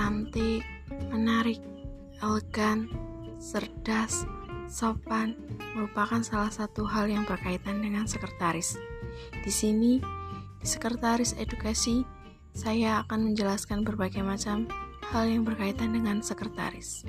cantik, menarik, elegan, cerdas, sopan merupakan salah satu hal yang berkaitan dengan sekretaris. Di sini, di sekretaris edukasi, saya akan menjelaskan berbagai macam hal yang berkaitan dengan sekretaris.